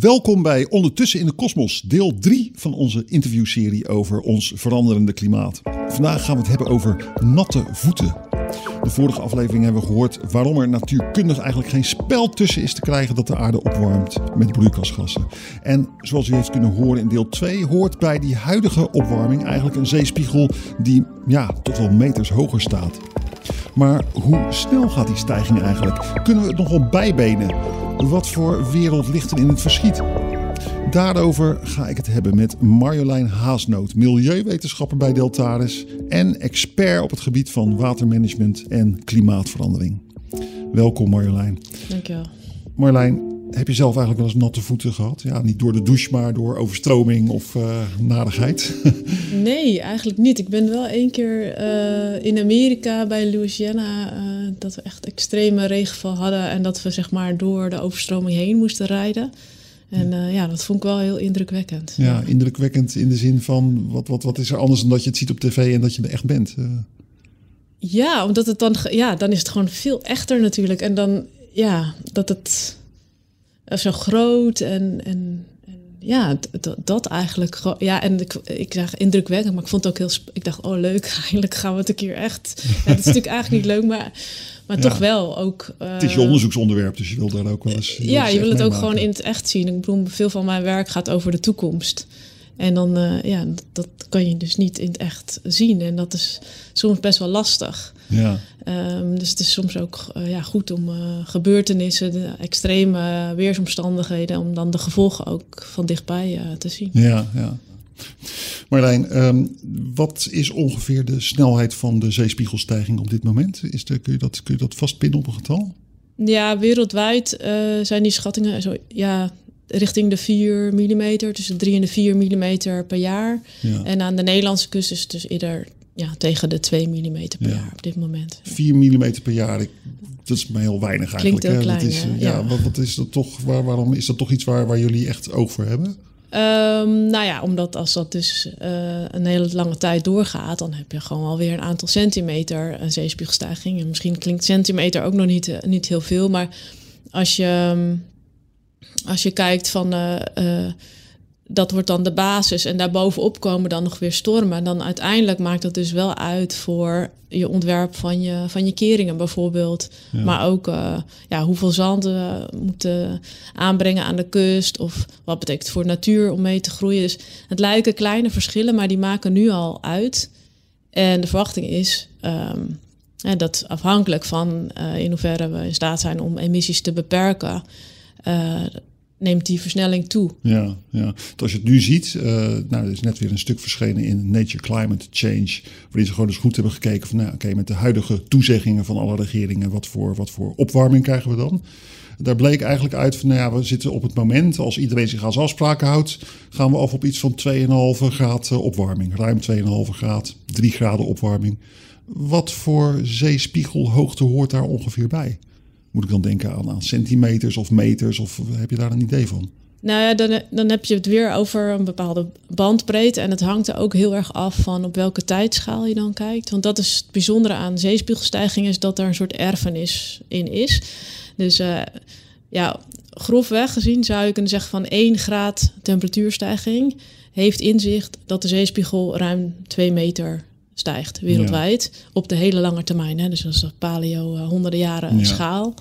Welkom bij Ondertussen in de Kosmos, deel 3 van onze interviewserie over ons veranderende klimaat. Vandaag gaan we het hebben over natte voeten. De vorige aflevering hebben we gehoord waarom er natuurkundig eigenlijk geen spel tussen is te krijgen dat de aarde opwarmt met broeikasgassen. En zoals u heeft kunnen horen in deel 2, hoort bij die huidige opwarming eigenlijk een zeespiegel die ja, tot wel meters hoger staat. Maar hoe snel gaat die stijging eigenlijk? Kunnen we het nog wel bijbenen? Wat voor wereld ligt er in het verschiet? Daarover ga ik het hebben met Marjolein Haasnoot, milieuwetenschapper bij Deltaris en expert op het gebied van watermanagement en klimaatverandering. Welkom Marjolein. Dankjewel. Marjolein, heb je zelf eigenlijk wel eens natte voeten gehad? Ja, niet door de douche, maar door overstroming of uh, nadigheid? nee, eigenlijk niet. Ik ben wel één keer uh, in Amerika bij Louisiana uh, dat we echt extreme regenval hadden en dat we zeg maar door de overstroming heen moesten rijden. En ja. ja, dat vond ik wel heel indrukwekkend. Ja, indrukwekkend in de zin van wat, wat, wat is er anders dan dat je het ziet op tv en dat je er echt bent? Ja, omdat het dan, ja, dan is het gewoon veel echter natuurlijk. En dan, ja, dat het zo groot en, en, en ja, dat, eigenlijk. Ja, en ik, ik zeg indrukwekkend, maar ik vond het ook heel. Ik dacht, oh leuk, eigenlijk gaan we het een keer echt. Ja, dat is natuurlijk eigenlijk niet leuk, maar, maar ja. toch wel ook. Uh, het is je onderzoeksonderwerp, dus je wil daar ook wel eens. Ja, je wil het ook gewoon in het echt zien. Ik bedoel, veel van mijn werk gaat over de toekomst. En dan, uh, ja, dat kan je dus niet in het echt zien. En dat is soms best wel lastig. Ja. Um, dus het is soms ook uh, ja, goed om uh, gebeurtenissen, de extreme weersomstandigheden, om dan de gevolgen ook van dichtbij te zien. Ja, ja. Marlijn, um, wat is ongeveer de snelheid van de zeespiegelstijging op dit moment? Is er, kun, je dat, kun je dat vastpinnen op een getal? Ja, wereldwijd zijn die schattingen zo, ja, richting de 4 mm, tussen 3 en de 4 mm per jaar. Ja. En aan de Nederlandse kust is het dus eerder ja, tegen de 2 mm per Ja. jaar op dit moment. 4 mm per jaar, ik, dat is maar heel weinig eigenlijk. Klinkt heel hè? klein, dat is, ja. ja, Ja. Wat, wat is dat toch, waar, waarom is dat toch iets waar, waar jullie echt oog voor hebben? Ehm, nou ja, omdat als dat dus eh, een hele lange tijd doorgaat, dan heb je gewoon alweer een aantal centimeter een zeespiegelstijging. En misschien klinkt centimeter ook nog niet, eh, niet heel veel, maar als je, ehm, als je kijkt van eh, eh, dat wordt dan de basis en daarbovenop komen dan nog weer stormen. En dan uiteindelijk maakt dat dus wel uit voor je ontwerp van je, van je keringen bijvoorbeeld. Ja. Maar ook eh, ja, hoeveel zand we moeten aanbrengen aan de kust. Of wat betekent het voor natuur om mee te groeien. Dus het lijken kleine verschillen, maar die maken nu al uit. En de verwachting is ehm, dat afhankelijk van in hoeverre we in staat zijn om emissies te beperken, neemt die versnelling toe. Ja, ja. Als je het nu ziet, eh, nou, er is net weer een stuk verschenen in Nature Climate Change, waarin ze gewoon eens goed hebben gekeken van, nou, oké, met de huidige toezeggingen van alle regeringen, wat voor, wat voor opwarming krijgen we dan? Daar bleek eigenlijk uit van, nou ja, we zitten op het moment, als iedereen zich aan zijn afspraken houdt, gaan we af op iets van 2,5 graad eh, opwarming. Ruim 2,5 graad, 3 graden opwarming. Wat voor zeespiegelhoogte hoort daar ongeveer bij? Moet ik dan denken aan, centimeters of meters? Of heb je daar een idee van? Nou ja, dan, dan heb je het weer over een bepaalde bandbreedte. En het hangt er ook heel erg af van op welke tijdschaal je dan kijkt. Want dat is het bijzondere aan zeespiegelstijging, is dat er een soort erfenis in is. Dus uh, ja, grofweg gezien zou je kunnen zeggen van 1 graad temperatuurstijging heeft inzicht dat de zeespiegel ruim 2 meter stijgt wereldwijd ja. op de hele lange termijn. Hè? Dus dat is paleo uh, honderden jaren Ja. schaal.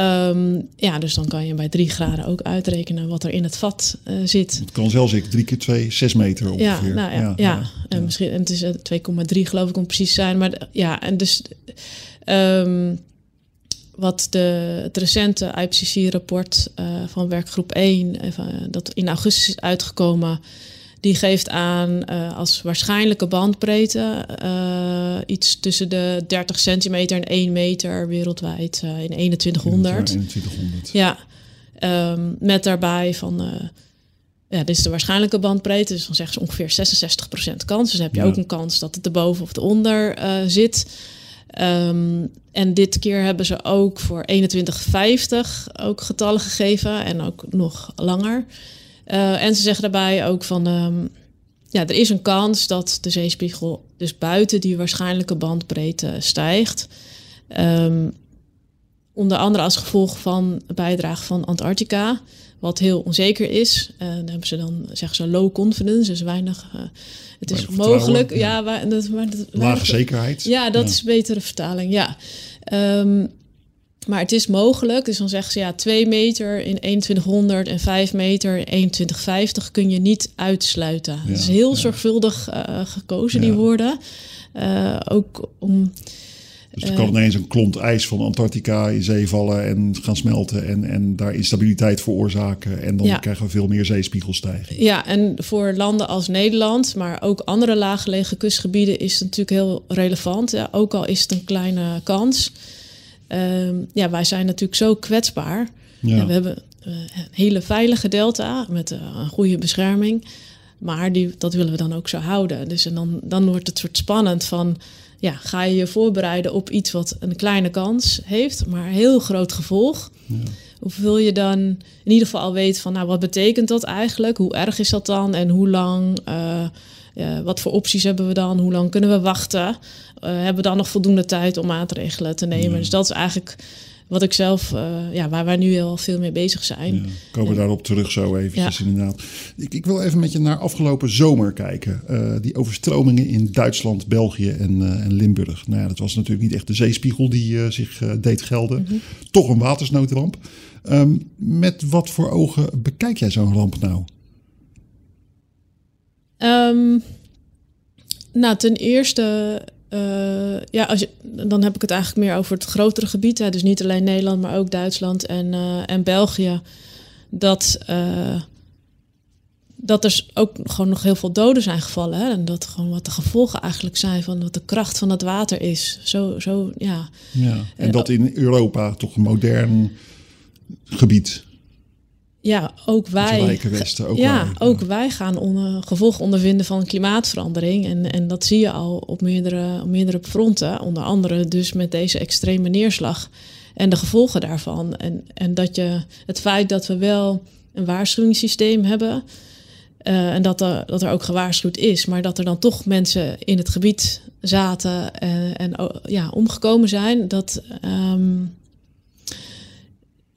Um, ja, dus dan kan je bij 3 graden ook uitrekenen wat er in het vat uh, zit. Het kan zelfs ik 3 keer 2, 6 meter ongeveer. Ja, nou ja, ja, ja. En misschien en het is 2,3 geloof ik om precies te zijn. Maar ja, en dus um, wat de, het recente IPCC-rapport uh, van werkgroep 1, uh, dat in augustus is uitgekomen, die geeft aan uh, als waarschijnlijke bandbreedte uh, iets tussen de 30 centimeter en 1 meter wereldwijd uh, in 2100. Ja, 2100. Ja, um, met daarbij van ja, dit is de waarschijnlijke bandbreedte. Dus dan zeggen ze ongeveer 66% kans. Dus dan heb je Ja. ook een kans dat het erboven of eronder eh zit. Ehm, en dit keer hebben ze ook voor 2150 ook getallen gegeven en ook nog langer. Eh, en ze zeggen daarbij ook van, ehm, ja, er is een kans dat de zeespiegel dus buiten die waarschijnlijke bandbreedte stijgt. Ehm, onder andere als gevolg van bijdrage van Antarctica, wat heel onzeker is. Eh dan hebben ze dan, zeggen ze low confidence, dus weinig. eh, het is mogelijk, ja. ja, wa- dat, maar dat, Lage zekerheid. ja, dat is een betere vertaling, ja. Ehm, maar het is mogelijk, dus dan zeggen ze ja, 2 meter in 2100 en 5 meter in 2150 kun je niet uitsluiten. Ja, het is heel ja. zorgvuldig eh, gekozen, Ja. die woorden. Eh, ook om Dus er kan ineens een klont ijs van Antarctica in zee vallen en gaan smelten en, en daar instabiliteit veroorzaken. En dan Ja. krijgen we veel meer zeespiegelstijging. Ja, en voor landen als Nederland, maar ook andere laaggelegen kustgebieden, is het natuurlijk heel relevant. Ja, ook al is het een kleine kans. Ehm, ja, wij zijn natuurlijk zo kwetsbaar. Ja. Ja, we hebben eh, een hele veilige delta met eh, een goede bescherming. Maar die, dat willen we dan ook zo houden. Dus en dan, dan wordt het soort spannend van... Ja, ga je je voorbereiden op iets wat een kleine kans heeft... maar heel groot gevolg? Of wil je dan in ieder geval al weten van... nou, wat betekent dat eigenlijk? Hoe erg is dat dan? En hoe lang... eh, ja, wat voor opties hebben we dan? Hoe lang kunnen we wachten? Eh, hebben we dan nog voldoende tijd om maatregelen te nemen? Dus dat is eigenlijk wat ik zelf, eh, ja, waar wij nu al veel mee bezig zijn. Ja, komen we daarop terug zo eventjes Ja. inderdaad. Ik, ik wil even met je naar afgelopen zomer kijken. Eh, die overstromingen in Duitsland, België en, eh, en Limburg. Nou ja, dat was natuurlijk niet echt de zeespiegel die eh, zich eh, deed gelden. Mhm. Toch een watersnoodramp. Ehm, met wat voor ogen bekijk jij zo'n ramp nou? Ehm, nou, ten eerste, eh, ja, als je, dan heb ik het eigenlijk meer over het grotere gebied. Hè, dus niet alleen Nederland, maar ook Duitsland en, eh, en België. Dat, eh, dat er ook gewoon nog heel veel doden zijn gevallen. Hè, en dat gewoon wat de gevolgen eigenlijk zijn van wat de kracht van het water is. Zo, zo ja. Ja. En dat in Europa toch een modern gebied. Ja, ook wij. Rijkenwesten, ook ja, wij, ook wij gaan onder, gevolg ondervinden van klimaatverandering. En, en dat zie je al op meerdere, op meerdere fronten. Onder andere dus met deze extreme neerslag en de gevolgen daarvan. En, en dat je het feit dat we wel een waarschuwingssysteem hebben. eh, en dat er, dat er ook gewaarschuwd is, maar dat er dan toch mensen in het gebied zaten en, en oh, ja, omgekomen zijn. Dat, ehm,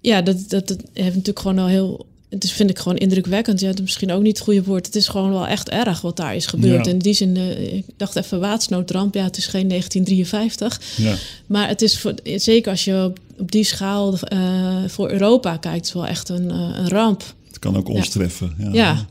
ja, dat, dat, dat heeft natuurlijk gewoon al heel. Het is, vind ik gewoon indrukwekkend. Ja, het is misschien ook niet het goede woord. Het is gewoon wel echt erg wat daar is gebeurd. Ja. In die zin, eh, ik dacht even watersnoodramp. Ja, het is geen 1953. Ja. Maar het is voor, zeker als je op, op die schaal eh, voor Europa kijkt, is wel echt een, eh, een ramp. Het kan ook ons Ja. treffen. Ja.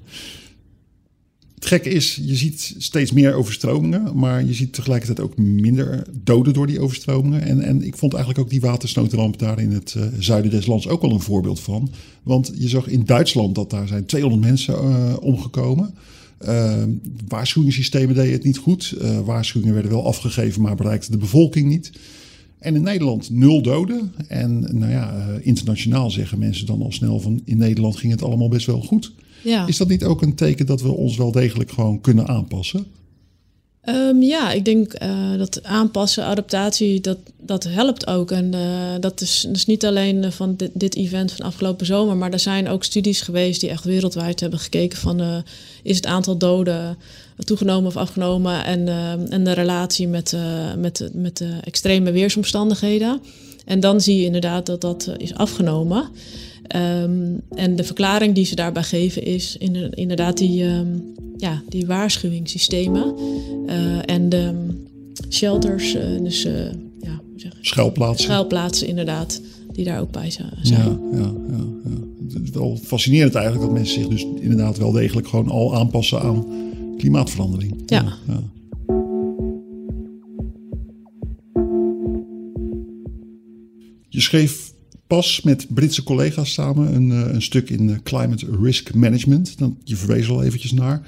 Het gekke is, je ziet steeds meer overstromingen, maar je ziet tegelijkertijd ook minder doden door die overstromingen. En, en ik vond eigenlijk ook die watersnoodramp daar in het eh, zuiden des lands ook wel een voorbeeld van. Want je zag in Duitsland dat daar zijn 200 mensen eh, omgekomen. Eh, waarschuwingssystemen deden het niet goed. Waarschuwingen werden wel afgegeven, maar bereikten de bevolking niet. En in Nederland nul doden. En nou ja, internationaal zeggen mensen dan al snel van in Nederland ging het allemaal best wel goed. Ja. Is dat niet ook een teken dat we ons wel degelijk gewoon kunnen aanpassen? Ehm, ja, ik denk eh, dat aanpassen, adaptatie, dat, dat helpt ook. En eh, dat is dus niet alleen eh, van dit, dit event van afgelopen zomer, maar er zijn ook studies geweest die echt wereldwijd hebben gekeken van is het aantal doden toegenomen of afgenomen en, en de relatie met, met, met de extreme weersomstandigheden. En dan zie je inderdaad dat dat is afgenomen. Ehm, en de verklaring die ze daarbij geven is inder- inderdaad die, ehm, ja, die waarschuwingssystemen eh, en de ehm, shelters, eh, dus eh, ja, hoe zeg? Schuilplaatsen. schuilplaatsen inderdaad, die daar ook bij zijn. Ja, ja, ja, ja. Het is wel fascinerend eigenlijk dat mensen zich dus inderdaad wel degelijk gewoon al aanpassen aan klimaatverandering. Ja. ja. Je schreef pas met Britse collega's samen een, eh, een stuk in eh, Climate Risk Management. Dat, je verwees al eventjes naar.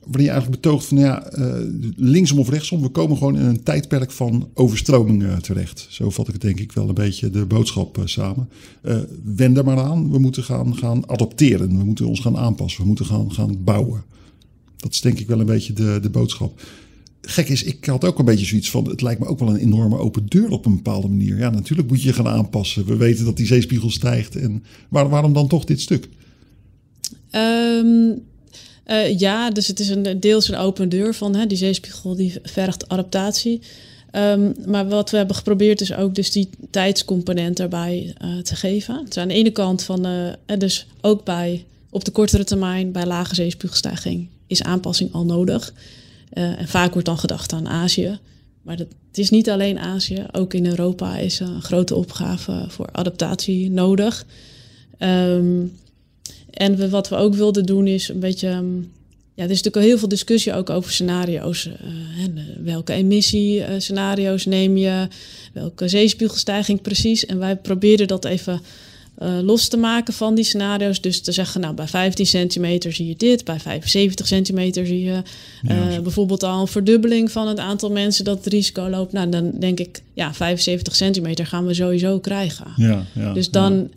waarin je eigenlijk betoogt van ja, uh, linksom of rechtsom, we komen gewoon in een tijdperk van overstroming uh, terecht. Zo vat ik het denk ik wel een beetje de boodschap uh, samen. wend er maar aan, we moeten gaan, gaan adopteren, we moeten ons gaan aanpassen, we moeten gaan, gaan bouwen. Dat is denk ik wel een beetje de, de boodschap. Gek is, ik had ook een beetje zoiets van, het lijkt me ook wel een enorme open deur op een bepaalde manier. Ja, natuurlijk moet je je gaan aanpassen. We weten dat die zeespiegel stijgt en waar, waarom dan toch dit stuk? Um uh, ja, dus het is een deels een open deur van hè, die zeespiegel die vergt adaptatie. Um, maar wat we hebben geprobeerd is ook dus die tijdscomponent daarbij uh, te geven. Dus aan de ene kant van, uh, dus ook bij op de kortere termijn bij lage zeespiegelstijging is aanpassing al nodig. En vaak wordt dan gedacht aan Azië. Maar dat, het is niet alleen Azië. Ook in Europa is een grote opgave voor adaptatie nodig. Um, en wat we ook wilden doen is een beetje. Ehm, ja, er is natuurlijk al heel veel discussie ook over scenario's. Uh, welke emissiescenario's neem je? Welke zeespiegelstijging precies? En wij probeerden dat even uh, los te maken van die scenario's. Dus te zeggen, nou, bij 15 centimeter zie je dit. Bij 75 centimeter zie je uh, bijvoorbeeld al een verdubbeling van het aantal mensen dat het risico loopt. Nou, dan denk ik, ja, 75 centimeter gaan we sowieso krijgen. Ja, ja, dus dan...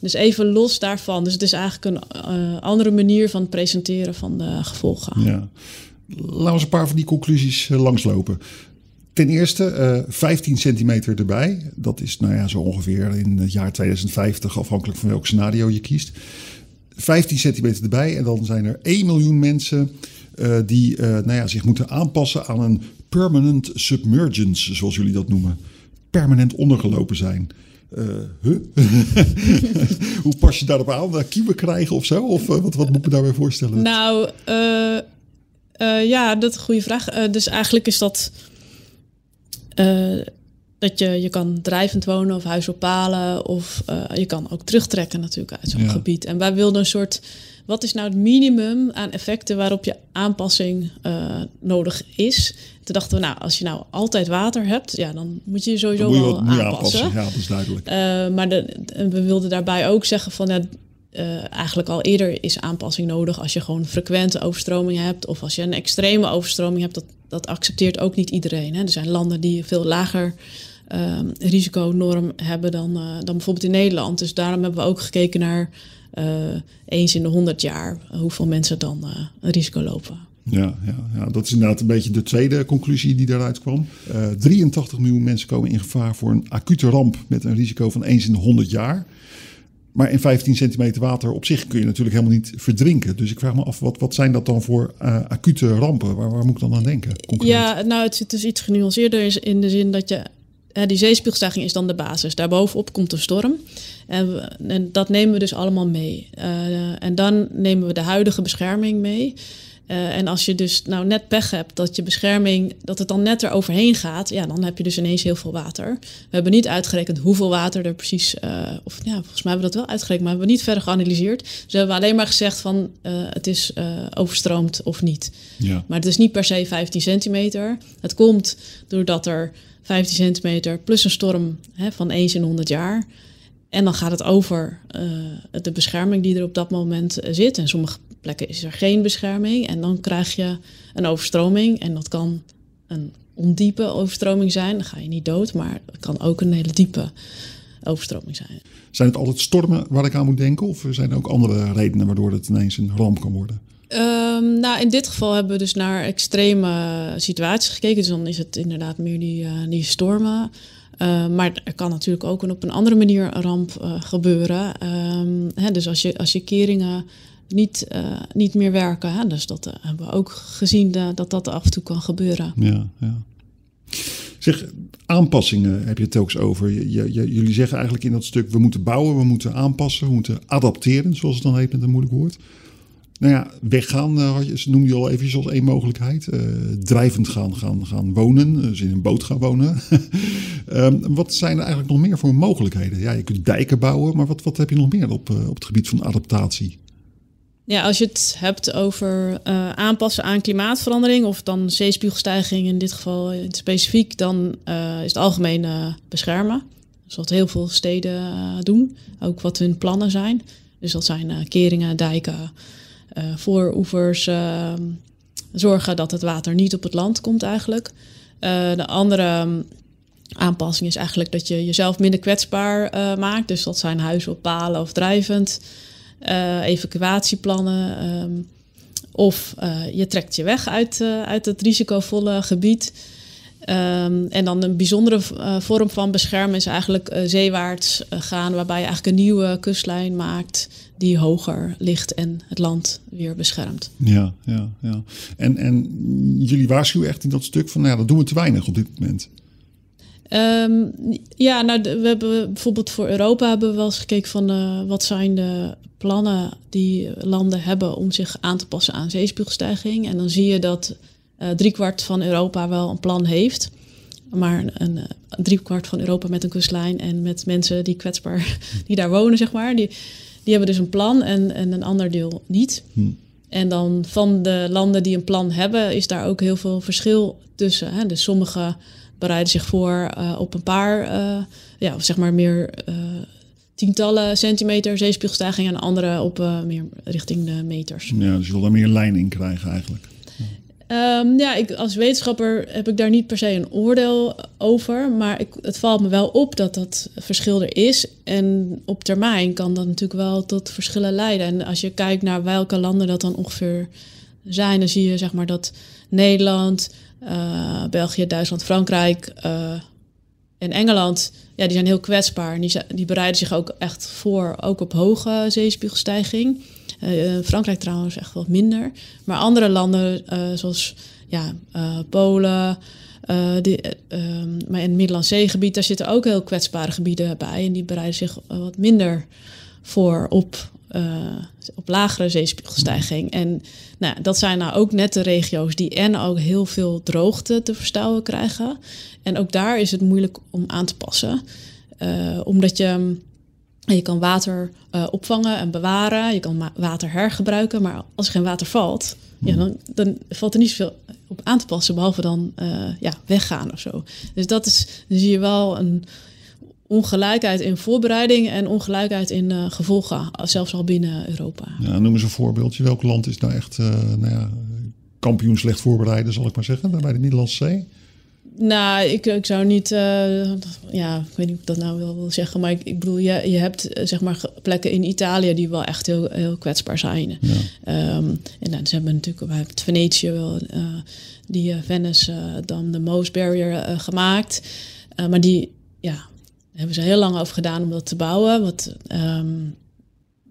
Dus even los daarvan. Dus het is eigenlijk een uh, andere manier van presenteren van de gevolgen. Ja. Laten we eens een paar van die conclusies langslopen. Ten eerste, uh, 15 centimeter erbij. Dat is nou ja, zo ongeveer in het jaar 2050, afhankelijk van welk scenario je kiest. 15 centimeter erbij en dan zijn er 1 miljoen mensen uh, die uh, nou ja, zich moeten aanpassen aan een permanent submergence, zoals jullie dat noemen. Permanent ondergelopen zijn. Hoe pas je daarop aan? Kiemen krijgen of zo? Of wat, wat moet ik me daarbij voorstellen? Nou, ja, dat is een goede vraag. dus eigenlijk is dat dat je, je kan drijvend wonen of huis op palen. Of je kan ook terugtrekken natuurlijk uit zo'n ja. gebied. En wij wilden een soort wat is nou het minimum aan effecten waarop je aanpassing uh, nodig is? Toen dachten we, nou, als je nou altijd water hebt, ja, dan moet je je sowieso je wel aanpassen. aanpassen. Ja, dat is duidelijk. Uh, maar de, we wilden daarbij ook zeggen van, ja, uh, eigenlijk al eerder is aanpassing nodig als je gewoon frequente overstroming hebt of als je een extreme overstroming hebt. Dat, dat accepteert ook niet iedereen. Hè? Er zijn landen die veel lager ehm, risiconorm hebben dan, dan bijvoorbeeld in Nederland. Dus daarom hebben we ook gekeken naar uh, eens in de 100 jaar hoeveel mensen dan een risico lopen. Ja, ja, ja, dat is inderdaad een beetje de tweede conclusie die daaruit kwam. Uh, eh, 83 miljoen mensen komen in gevaar voor een acute ramp met een risico van eens in de 100 jaar. Maar in 15 centimeter water op zich kun je natuurlijk helemaal niet verdrinken. Dus ik vraag me af, wat, wat zijn dat dan voor uh, acute rampen? Waar, waar moet ik dan aan denken? Concreet? Ja, nou, het zit dus iets genuanceerder in de zin dat je die zeespiegelstijging is dan de basis. Daarbovenop komt de storm. En, en dat nemen we dus allemaal mee. Uh, en dan nemen we de huidige bescherming mee. Uh, en als je dus nou net pech hebt dat je bescherming, dat het dan net er overheen gaat, ja, dan heb je dus ineens heel veel water. We hebben niet uitgerekend hoeveel water er precies, uh, of ja, volgens mij hebben we dat wel uitgerekend, maar hebben we niet verder geanalyseerd. Dus we hebben alleen maar gezegd van uh, het is overstroomd of niet. Ja. Maar het is niet per se 15 centimeter. Het komt doordat er 15 centimeter plus een storm hè, van eens in 100 jaar. En dan gaat het over de bescherming die er op dat moment zit. En sommige plekken is er geen bescherming. En dan krijg je een overstroming. En dat kan een ondiepe overstroming zijn. Dan ga je niet dood, maar het kan ook een hele diepe overstroming zijn. Zijn het altijd stormen waar ik aan moet denken? Of zijn er ook andere redenen waardoor het ineens een ramp kan worden? Um, nou, in dit geval hebben we dus naar extreme situaties gekeken. Dus dan is het inderdaad meer die, uh, die stormen. Uh, maar er kan natuurlijk ook een, op een andere manier een ramp uh, gebeuren. Um, hè, dus als je, als je keringen niet, niet meer werken, hè, dus dat hebben we ook gezien dat dat af en toe kan gebeuren. Ja, ja. Zeg, aanpassingen heb je het ook over. Je, je, jullie zeggen eigenlijk in dat stuk: we moeten bouwen, we moeten aanpassen, we moeten adapteren, zoals het dan heet met een moeilijk woord. Nou ja, weggaan uh, noemde je al even als één mogelijkheid. Uh, drijvend gaan, gaan, gaan wonen, dus in een boot gaan wonen. um, wat zijn er eigenlijk nog meer voor mogelijkheden? Ja, je kunt dijken bouwen, maar wat, wat heb je nog meer op, uh, op het gebied van adaptatie? Ja, als je het hebt over aanpassen aan klimaatverandering of dan zeespiegelstijging in dit geval in specifiek, dan is het algemeen beschermen. Dat is wat heel veel steden doen, ook wat hun plannen zijn. Dus dat zijn keringen, dijken, uh, vooroevers, uh, zorgen dat het water niet op het land komt eigenlijk. Eh, de andere um, aanpassing is eigenlijk dat je jezelf minder kwetsbaar uh, maakt. Dus dat zijn huizen op palen of drijvend. Uh, evacuatieplannen. Um, of je trekt je weg uit, uit het risicovolle gebied. Um, en dan een bijzondere vorm van beschermen is eigenlijk zeewaarts gaan, waarbij je eigenlijk een nieuwe kustlijn maakt die hoger ligt en het land weer beschermt. Ja, ja, ja. En, en jullie waarschuwen echt in dat stuk van, nou ja, dat doen we te weinig op dit moment. Um, ja, nou, we hebben bijvoorbeeld voor Europa hebben we wel eens gekeken van wat zijn de plannen die landen hebben om zich aan te passen aan zeespiegelstijging. En dan zie je dat uh, driekwart van Europa wel een plan heeft. Maar een, een, een driekwart van Europa met een kustlijn en met mensen die kwetsbaar, die daar wonen, zeg maar, die, die hebben dus een plan en, en een ander deel niet. Hm. En dan van de landen die een plan hebben, is daar ook heel veel verschil tussen. Hè? Dus sommige bereiden zich voor uh, op een paar, uh, ja, zeg maar meer uh, tientallen centimeter zeespiegelstijging en andere op meer richting de meters. Ja, dus je wil daar meer lijn in krijgen eigenlijk. Um, ja, ik, als wetenschapper heb ik daar niet per se een oordeel over. Maar ik, het valt me wel op dat dat verschil er is. En op termijn kan dat natuurlijk wel tot verschillen leiden. En als je kijkt naar welke landen dat dan ongeveer zijn, dan zie je zeg maar dat Nederland, uh, België, Duitsland, Frankrijk uh, en Engeland, ja, die zijn heel kwetsbaar. Die, die bereiden zich ook echt voor, ook op hoge zeespiegelstijging. Uh, Frankrijk trouwens echt wat minder. Maar andere landen zoals ja, Polen, die, maar in het Middellandse Zeegebied, daar zitten ook heel kwetsbare gebieden bij. En die bereiden zich wat minder voor op, op lagere zeespiegelstijging. En nou, dat zijn nou ook net de regio's die en ook heel veel droogte te verstouwen krijgen. En ook daar is het moeilijk om aan te passen. omdat je je kan water uh, opvangen en bewaren. Je kan water hergebruiken. Maar als er geen water valt, ja, dan, dan valt er niet zoveel op aan te passen. Behalve dan ja, weggaan of zo. Dus dat is, dan zie je wel een ongelijkheid in voorbereiding en ongelijkheid in uh, gevolgen. Zelfs al binnen Europa. Ja, noem eens een voorbeeldje. Welk land is nou echt nou ja, kampioen slecht voorbereiden, zal ik maar zeggen, bij de Middellandse Zee? Nou, ik, ik zou niet, uh, ja, ik weet niet of ik dat nou wil, wil zeggen, maar ik, ik bedoel, je, je hebt zeg maar plekken in Italië die wel echt heel, heel kwetsbaar zijn. Ja. Um, en dan ze hebben natuurlijk, we hebben het Venetië wel, uh, die uh, Venice dan de Moos Barrier gemaakt, maar die, ja, hebben ze heel lang over gedaan om dat te bouwen. Wat, um,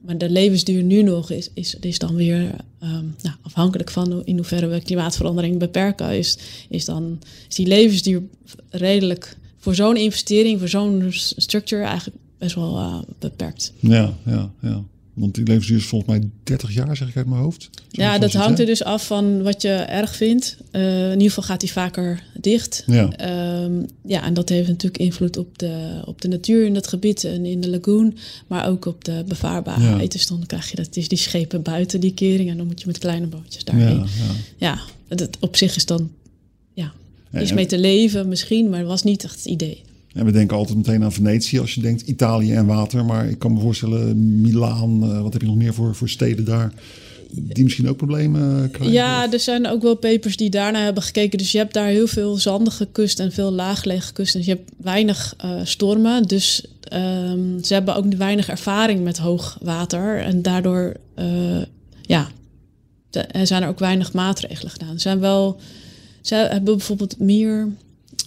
maar de levensduur nu nog is, is, is dan weer um, nou, afhankelijk van in hoeverre we klimaatverandering beperken. Is, is dan is die levensduur redelijk voor zo'n investering, voor zo'n structure eigenlijk best wel uh, beperkt. Ja, ja, ja. Want die levensduur is volgens mij 30 jaar, zeg ik uit mijn hoofd. Zo ja, dat hangt er dus af van wat je erg vindt. Uh, in ieder geval gaat die vaker dicht. Ja. Um, ja, en dat heeft natuurlijk invloed op de, op de natuur in dat gebied en in de lagoon. Maar ook op de bevaarbaarheid. Ja. Dus dan krijg je dat, is die schepen buiten die kering. En dan moet je met kleine bootjes daarheen. Ja, ja. ja dat op zich is dan ja, is mee te leven misschien, maar het was niet echt het idee. En we denken altijd meteen aan Venetië als je denkt Italië en water. Maar ik kan me voorstellen, Milaan, uh, wat heb je nog meer voor, voor steden daar? Die misschien ook problemen krijgen? Ja, er zijn ook wel papers die daarna hebben gekeken. Dus je hebt daar heel veel zandige kust en veel laaggelegen kust. Dus je hebt weinig uh, stormen. Dus um, ze hebben ook weinig ervaring met hoog water. En daardoor uh, ja, er zijn er ook weinig maatregelen gedaan. Er zijn wel, ze hebben bijvoorbeeld meer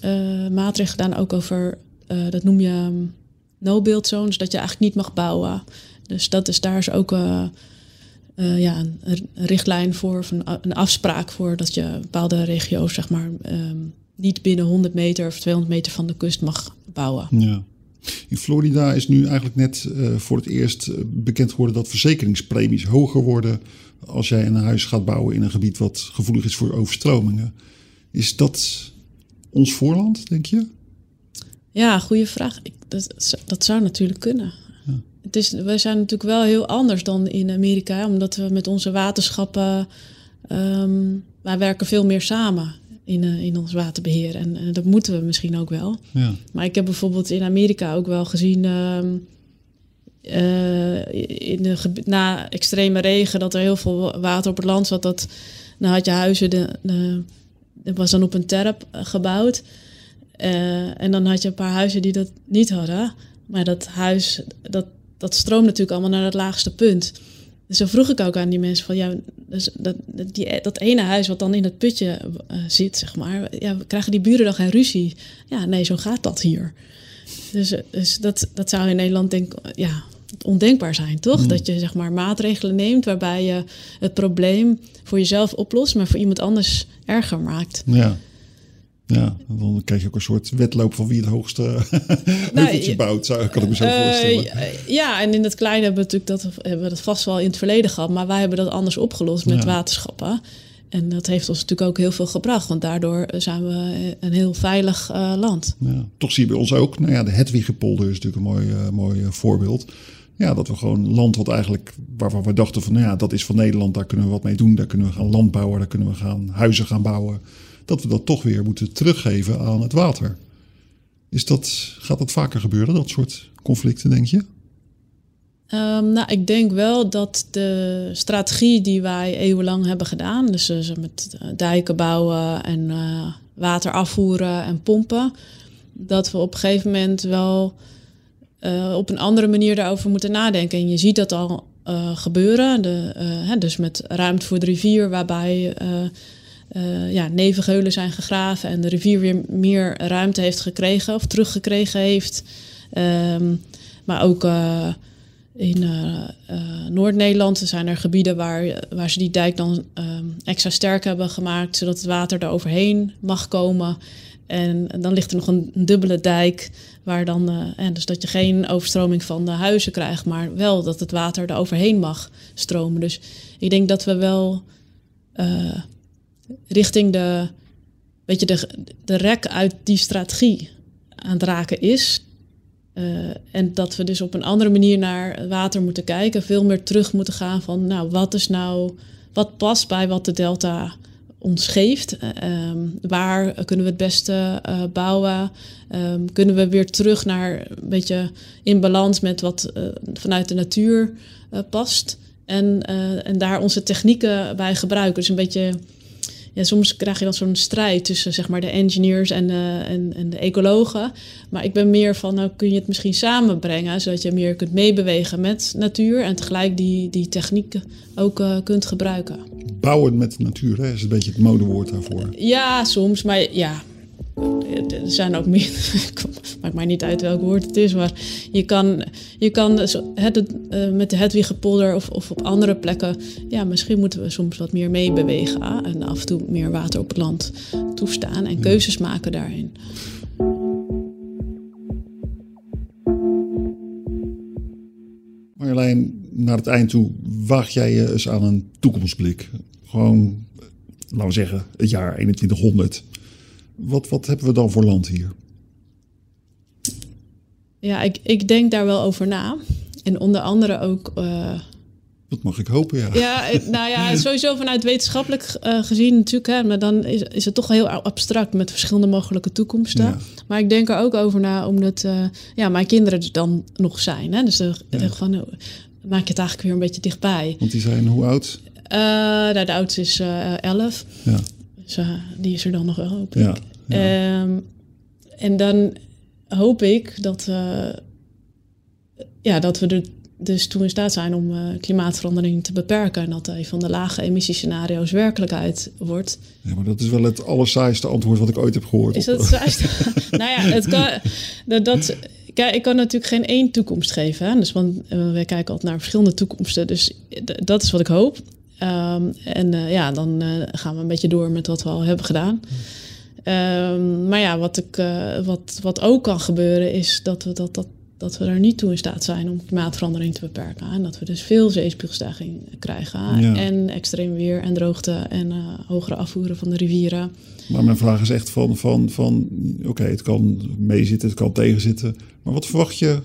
uh, maatregelen gedaan ook over, uh, dat noem je um, no-build zones, dat je eigenlijk niet mag bouwen. Dus dat is daar is ook uh, ja, een, richtlijn voor, of een, afspraak voor dat je bepaalde regio's, zeg maar, um, niet binnen 100 meter of 200 meter van de kust mag bouwen. Ja. In Florida is nu eigenlijk net voor het eerst bekend geworden dat verzekeringspremies hoger worden als jij een huis gaat bouwen in een gebied wat gevoelig is voor overstromingen. Is dat ons voorland, denk je? Ja, goede vraag. Ik, dat, dat zou natuurlijk kunnen. Ja. Het is, wij zijn natuurlijk wel heel anders dan in Amerika, omdat we met onze waterschappen. Um, wij werken veel meer samen in, uh, in ons waterbeheer. En uh, dat moeten we misschien ook wel. Ja. Maar ik heb bijvoorbeeld in Amerika ook wel gezien. Um, uh, in de, na extreme regen, dat er heel veel water op het land zat. Dat dan had je huizen, de, de, dat was dan op een terp gebouwd. Uh, en dan had je een paar huizen die dat niet hadden. Maar dat huis, dat, dat stroomt natuurlijk allemaal naar het laagste punt. Dus zo vroeg ik ook aan die mensen van ja, dus dat, die, dat ene huis wat dan in het putje uh, zit, zeg maar, ja, krijgen die buren dan geen ruzie? Ja, nee, zo gaat dat hier. Dus, dus dat, dat zou in Nederland denk ja, ondenkbaar zijn, toch? Mm. Dat je zeg maar maatregelen neemt waarbij je het probleem voor jezelf oplost, maar voor iemand anders erger maakt. Ja. Ja, dan krijg je ook een soort wedloop van wie het hoogste heuveltje bouwt, zou, kan ik me zo Eh, voorstellen. ja, en in het kleine hebben we natuurlijk dat, hebben we dat vast wel in het verleden gehad, maar wij hebben dat anders opgelost met Ja. waterschappen. En dat heeft ons natuurlijk ook heel veel gebracht, want daardoor zijn we een heel veilig eh, land. Ja. Toch zie je bij ons ook, nou ja, de Hedwigepolder is natuurlijk een mooi, eh, mooi eh, voorbeeld. Ja, dat we gewoon land wat eigenlijk, waarvan we dachten van, nou ja, dat is van Nederland, daar kunnen we wat mee doen. Daar kunnen we gaan landbouwen, daar kunnen we gaan huizen gaan bouwen. Dat we dat toch weer moeten teruggeven aan het water. Is dat, gaat dat vaker gebeuren, dat soort conflicten, denk je? Ehm, nou, ik denk wel dat de strategie die wij eeuwenlang hebben gedaan, dus eh, met eh, dijken bouwen en eh, water afvoeren en pompen, dat we op een gegeven moment wel eh, op een andere manier daarover moeten nadenken. En je ziet dat al eh, gebeuren, de, eh, hè, dus met ruimte voor de rivier, waarbij ja, nevengeulen zijn gegraven en de rivier weer meer ruimte heeft gekregen of teruggekregen heeft. Ehm, maar ook in Noord-Nederland zijn er gebieden waar, waar ze die dijk dan ehm, extra sterk hebben gemaakt, zodat het water er overheen mag komen. En dan ligt er nog een, dubbele dijk, waar dan, eh, en dus dat je geen overstroming van de huizen krijgt, maar wel dat het water er overheen mag stromen. Dus ik denk dat we wel eh, richting de, weet je, de, de rek uit die strategie aan het raken is. Eh, en dat we dus op een andere manier naar water moeten kijken. Veel meer terug moeten gaan van, nou, wat is nou, wat past bij wat de delta ons geeft? Eh, ehm, waar kunnen we het beste eh, bouwen? Ehm, kunnen we weer terug naar een beetje in balans met wat eh, vanuit de natuur past? En, en daar onze technieken bij gebruiken. Dus een beetje ja, soms krijg je dan zo'n strijd tussen zeg maar, de engineers en, en, en de ecologen. Maar ik ben meer van, nou kun je het misschien samenbrengen, zodat je meer kunt meebewegen met natuur en tegelijk die, die technieken ook eh, kunt gebruiken. Bouwen met natuur, hè, is een beetje het modewoord daarvoor. Ja, soms, maar ja, er zijn ook meer. Maakt mij niet uit welk woord het is, maar je kan, je kan zo- het, eh, met de Hedwigepolder of, of op andere plekken. Ja, misschien moeten we soms wat meer meebewegen ah, en af en toe meer water op het land toestaan en keuzes maken daarin. Marjolein, naar het eind toe waag jij je eens aan een toekomstblik. Gewoon, laten we zeggen, het jaar 2100. Wat, wat hebben we dan voor land hier? Ja, ik, ik denk daar wel over na. En onder andere ook. eh, Dat mag ik hopen, ja. Ja, nou ja, sowieso vanuit wetenschappelijk eh, gezien natuurlijk. Hè, maar dan is, is het toch heel abstract met verschillende mogelijke toekomsten. Ja. Maar ik denk er ook over na, omdat eh, ja, mijn kinderen er dan nog zijn. Hè? Dus Ja. er van, eh, maak je het eigenlijk weer een beetje dichtbij. Want die zijn hoe oud? Nou, de oudste is 11. Ja. Dus eh, die is er dan nog wel, hoop ik. Ja. ja. Ehm, en dan hoop ik dat, eh, ja, dat we er dus toe in staat zijn om eh, klimaatverandering te beperken. En dat een van de lage emissiescenario's werkelijkheid wordt. ja, maar dat is wel het allersaaiste antwoord wat ik ooit heb gehoord. Is dat juist? nou ja, het kan, dat, dat, kijk, ik kan natuurlijk geen één toekomst geven. Hè? Dus, want wij kijken altijd naar verschillende toekomsten. Dus dat is wat ik hoop. Ehm, en eh, ja, dan eh, gaan we een beetje door met wat we al hebben gedaan. Ehm, maar ja, wat, ik, eh, wat, wat ook kan gebeuren is dat we, dat, dat, dat we er niet toe in staat zijn om klimaatverandering te beperken. En dat we dus veel zeespiegelstijging krijgen. Ja. En extreem weer en droogte en hogere afvoeren van de rivieren. Maar mijn vraag is echt van, van, van oké, het kan meezitten, het kan tegenzitten. Maar wat verwacht je?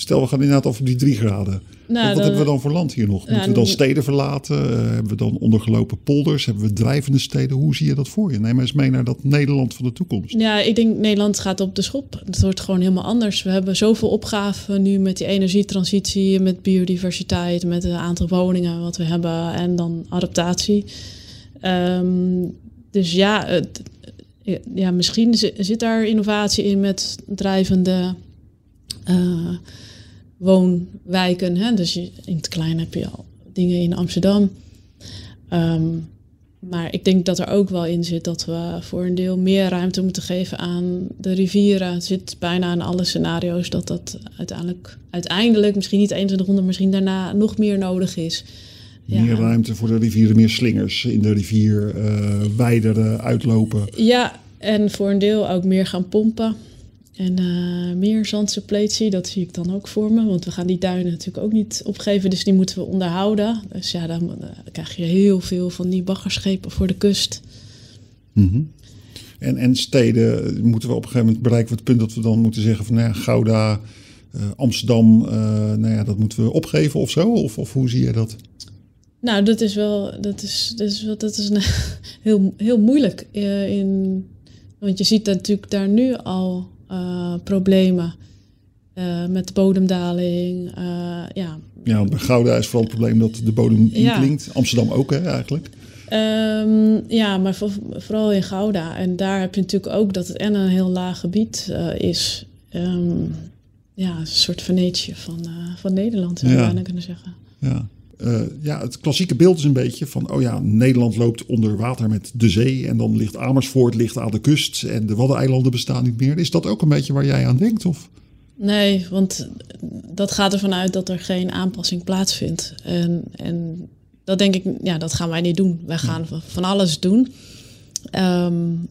Stel, we gaan inderdaad over die drie graden. Nou, wat hebben we dan voor land hier nog? Moeten we dan steden verlaten? Eh, hebben we dan ondergelopen polders? Hebben we drijvende steden? Hoe zie je dat voor je? Neem eens mee naar dat Nederland van de toekomst. Ja, ik denk Nederland gaat op de schop. Het wordt gewoon helemaal anders. We hebben zoveel opgaven nu met die energietransitie, met biodiversiteit, met het aantal woningen wat we hebben en dan adaptatie. Ehm, dus ja, het, ja, misschien zit daar innovatie in met drijvende uh, woonwijken. Hè? Dus je, in het klein heb je al dingen in Amsterdam. Ehm, maar ik denk dat er ook wel in zit dat we voor een deel meer ruimte moeten geven aan de rivieren. Het zit bijna in alle scenario's dat dat uiteindelijk, uiteindelijk misschien niet 2100, misschien daarna nog meer nodig is. Meer ruimte voor de rivieren, meer slingers in de rivier, uh, wijdere uitlopen. Ja, en voor een deel ook meer gaan pompen. En uh, meer zandsuppletie, dat zie ik dan ook voor me. Want we gaan die duinen natuurlijk ook niet opgeven, dus die moeten we onderhouden. Dus ja, dan uh, krijg je heel veel van die baggerschepen voor de kust. Mm en, en steden, moeten we op een gegeven moment bereiken het punt dat we dan moeten zeggen van nou ja, Gouda, uh, Amsterdam, nou ja, dat moeten we opgeven of zo? Of, of hoe zie je dat? Nou, dat is wel, dat is, dat is, dat is een, heel, heel moeilijk. in, want je ziet natuurlijk daar nu al uh, problemen uh, met bodemdaling. Uh, ja. ja, bij Gouda is vooral het probleem dat de bodem inklinkt. Amsterdam ook hè, eigenlijk. Um, ja, maar voor, vooral in Gouda. En daar heb je natuurlijk ook dat het en een heel laag gebied is. Um, ja, een soort Venetië van, van Nederland, zou je bijna kunnen zeggen. Ja. Uh, ja, het klassieke beeld is een beetje van, oh ja, Nederland loopt onder water met de zee en dan ligt Amersfoort ligt aan de kust en de Waddeneilanden bestaan niet meer. Is dat ook een beetje waar jij aan denkt? Of? Nee, want dat gaat ervan uit dat er geen aanpassing plaatsvindt. En, en dat denk ik, ja, dat gaan wij niet doen. Wij gaan van alles doen. Um,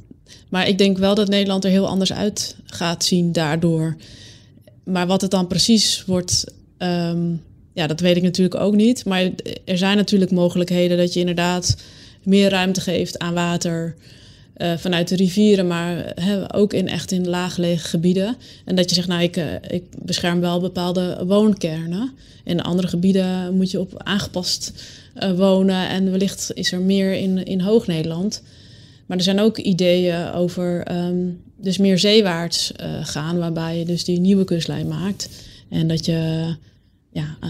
maar ik denk wel dat Nederland er heel anders uit gaat zien daardoor. Maar wat het dan precies wordt, um, ja, dat weet ik natuurlijk ook niet. Maar er zijn natuurlijk mogelijkheden dat je inderdaad meer ruimte geeft aan water uh, vanuit de rivieren, maar ook in echt in laaggelegen gebieden. En dat je zegt, nou, ik, uh, ik bescherm wel bepaalde woonkernen. In andere gebieden moet je op aangepast uh, wonen. En wellicht is er meer in, in Hoog-Nederland. Maar er zijn ook ideeën over um, dus meer zeewaarts gaan, waarbij je dus die nieuwe kustlijn maakt. En dat je ja, uh,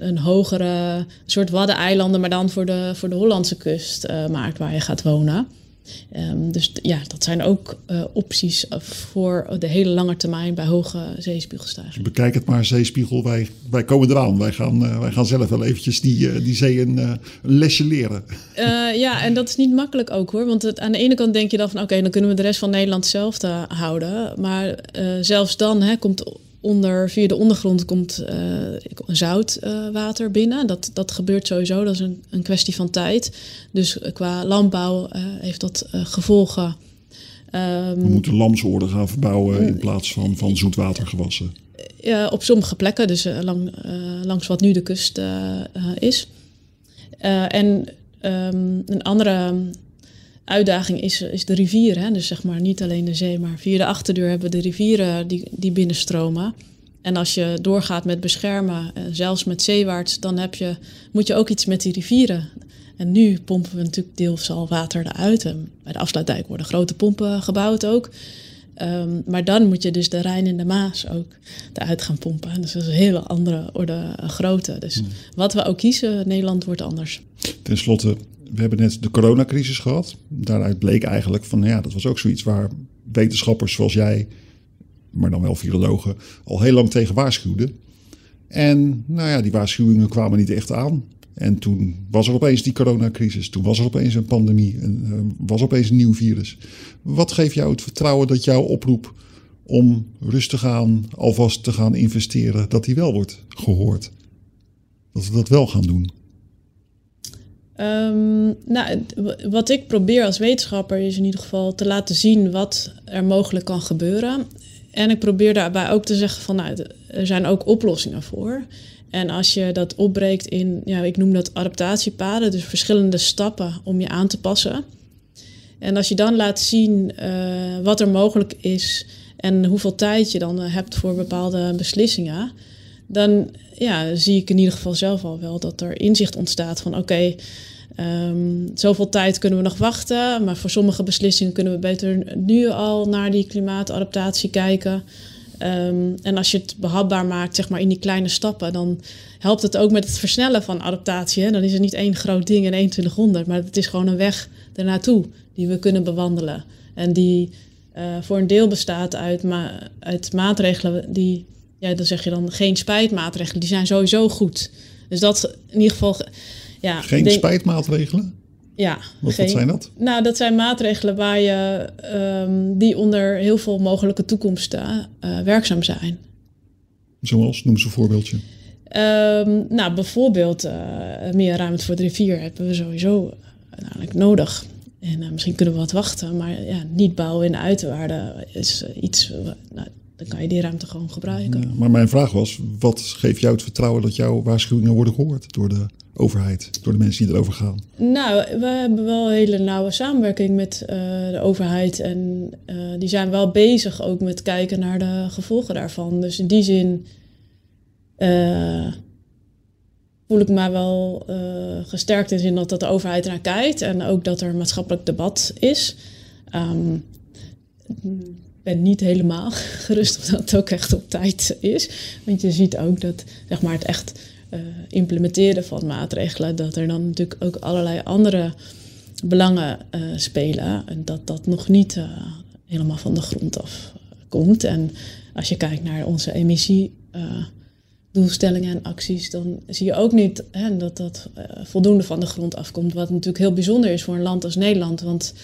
een hogere soort waddeneilanden, maar dan voor de, voor de Hollandse kust uh, maakt waar je gaat wonen. Um, dus ja, dat zijn ook uh, opties voor de hele lange termijn bij hoge zeespiegelstijging. Bekijk het maar, zeespiegel, wij, wij komen eraan. Wij gaan, wij gaan zelf wel eventjes die, die zee een, een lesje leren. ja, en dat is niet makkelijk ook hoor. Want het, aan de ene kant denk je dan van oké, dan kunnen we de rest van Nederland zelf houden. Maar zelfs dan hè, komt onder, via de ondergrond komt uh, zoutwater uh, binnen. Dat, dat gebeurt sowieso, dat is een, een kwestie van tijd. Dus qua landbouw heeft dat gevolgen. Um, We moeten lamsoorden gaan verbouwen in plaats van, van zoetwatergewassen. op sommige plekken, dus lang, langs wat nu de kust is. en um, een andere uitdaging is, is de rivier. Hè? Dus zeg maar niet alleen de zee, maar via de achterdeur hebben we de rivieren die, die binnenstromen. En als je doorgaat met beschermen, eh, zelfs met zeewaarts, dan heb je, moet je ook iets met die rivieren. En nu pompen we natuurlijk deels al water eruit. En bij de afsluitdijk worden grote pompen gebouwd ook. Um, maar dan moet je dus de Rijn en de Maas ook eruit gaan pompen. En dus dat is een hele andere orde grootte. Dus hmm. wat we ook kiezen, Nederland wordt anders. Ten slotte, we hebben net de coronacrisis gehad. Daaruit bleek eigenlijk van ja, dat was ook zoiets waar wetenschappers zoals jij, maar dan wel virologen, al heel lang tegen waarschuwden. En nou ja, die waarschuwingen kwamen niet echt aan. En toen was er opeens die coronacrisis. Toen was er opeens een pandemie. En uh, was opeens een nieuw virus. Wat geeft jou het vertrouwen dat jouw oproep om rustig aan, alvast te gaan investeren, dat die wel wordt gehoord? Dat we dat wel gaan doen? Um, nou, wat ik probeer als wetenschapper is in ieder geval te laten zien wat er mogelijk kan gebeuren. En ik probeer daarbij ook te zeggen van nou, er zijn ook oplossingen voor. En als je dat opbreekt in, ja, ik noem dat adaptatiepaden, dus verschillende stappen om je aan te passen. En als je dan laat zien uh, wat er mogelijk is en hoeveel tijd je dan hebt voor bepaalde beslissingen, dan ja, zie ik in ieder geval zelf al wel dat er inzicht ontstaat van oké, um, zoveel tijd kunnen we nog wachten, maar voor sommige beslissingen kunnen we beter nu al naar die klimaatadaptatie kijken. Ehm, en als je het behapbaar maakt, zeg maar in die kleine stappen, dan helpt het ook met het versnellen van adaptatie. Dan is het niet één groot ding in 2100, maar het is gewoon een weg ernaartoe die we kunnen bewandelen. En die uh, voor een deel bestaat uit, uit maatregelen die, ja, dan zeg je dan geen spijtmaatregelen, die zijn sowieso goed. Dus dat in ieder geval. Ja, geen denk, spijtmaatregelen? Ja. Wat, geen, wat, zijn dat? Nou, dat zijn maatregelen waar je, um, die onder heel veel mogelijke toekomsten uh, werkzaam zijn. Zoals? Noem eens een voorbeeldje. Um, nou, bijvoorbeeld uh, meer ruimte voor de rivier hebben we sowieso uiteindelijk nodig. En uh, misschien kunnen we wat wachten, maar ja, niet bouwen in de uiterwaarden is iets. Nou, dan kan je die ruimte gewoon gebruiken. Ja, maar mijn vraag was: wat geeft jou het vertrouwen dat jouw waarschuwingen worden gehoord door de overheid, door de mensen die erover gaan? Nou, we hebben wel een hele nauwe samenwerking met uh, de overheid. En uh, die zijn wel bezig ook met kijken naar de gevolgen daarvan. Dus in die zin uh, voel ik me wel gesterkt in de zin dat, dat de overheid naar kijkt. En ook dat er maatschappelijk debat is. Um, ik ben niet helemaal gerust of dat het ook echt op tijd is. Want je ziet ook dat zeg maar, het echt uh, implementeren van maatregelen, dat er dan natuurlijk ook allerlei andere belangen uh, spelen. En dat dat nog niet uh, helemaal van de grond af komt. En als je kijkt naar onze emissiedoelstellingen en acties, dan zie je ook niet hè, dat dat voldoende van de grond afkomt. Wat natuurlijk heel bijzonder is voor een land als Nederland. Want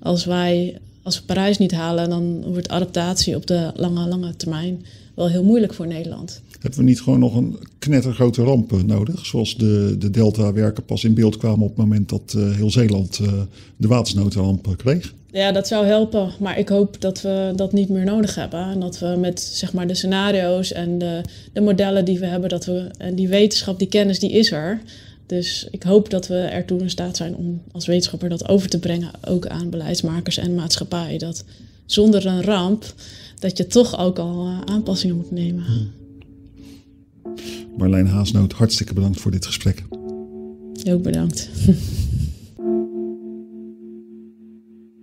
als wij als we Parijs niet halen, dan wordt adaptatie op de lange, lange termijn wel heel moeilijk voor Nederland. Hebben we niet gewoon nog een knettergrote ramp nodig? Zoals de, de Delta-werken pas in beeld kwamen op het moment dat uh, heel Zeeland uh, de watersnoodramp kreeg? Ja, dat zou helpen. Maar ik hoop dat we dat niet meer nodig hebben. En dat we met zeg maar, de scenario's en de, de modellen die we hebben, dat we, en die wetenschap, die kennis, die is er. Dus ik hoop dat we ertoe in staat zijn om als wetenschapper dat over te brengen, ook aan beleidsmakers en maatschappij. Dat zonder een ramp, dat je toch ook al uh, aanpassingen moet nemen. Hmm. Marlijn Haasnoot, hartstikke bedankt voor dit gesprek. Ook bedankt.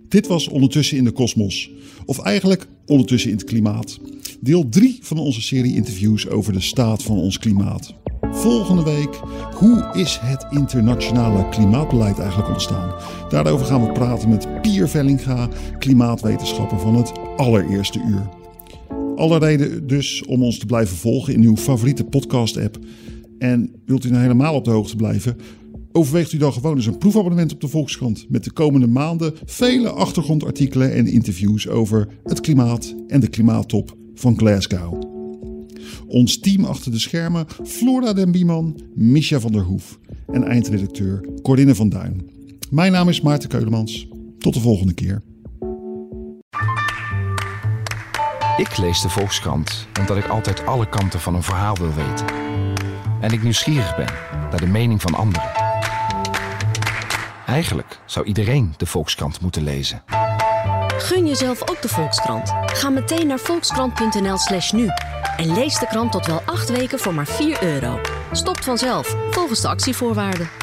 Dit was Ondertussen in de Kosmos. Of eigenlijk Ondertussen in het Klimaat. Deel 3 van onze serie interviews over de staat van ons klimaat. Volgende week, hoe is het internationale klimaatbeleid eigenlijk ontstaan? Daarover gaan we praten met Pier Vellinga, klimaatwetenschapper van het allereerste uur. Alle reden dus om ons te blijven volgen in uw favoriete podcast-app. En wilt u nou helemaal op de hoogte blijven? Overweegt u dan gewoon eens een proefabonnement op de Volkskrant met de komende maanden vele achtergrondartikelen en interviews over het klimaat en de klimaattop van Glasgow. Ons team achter de schermen: Flora Den Bieman, Misha van der Hoef en eindredacteur Cordine van Duin. Mijn naam is Maarten Keulemans. Tot de volgende keer. Ik lees de Volkskrant omdat ik altijd alle kanten van een verhaal wil weten. En ik nieuwsgierig ben naar de mening van anderen. Eigenlijk zou iedereen de Volkskrant moeten lezen. Gun jezelf ook de Volkskrant. Ga meteen naar volkskrant.nl/slash nu en lees de krant tot wel acht weken voor maar 4 euro. Stopt vanzelf, volgens de actievoorwaarden.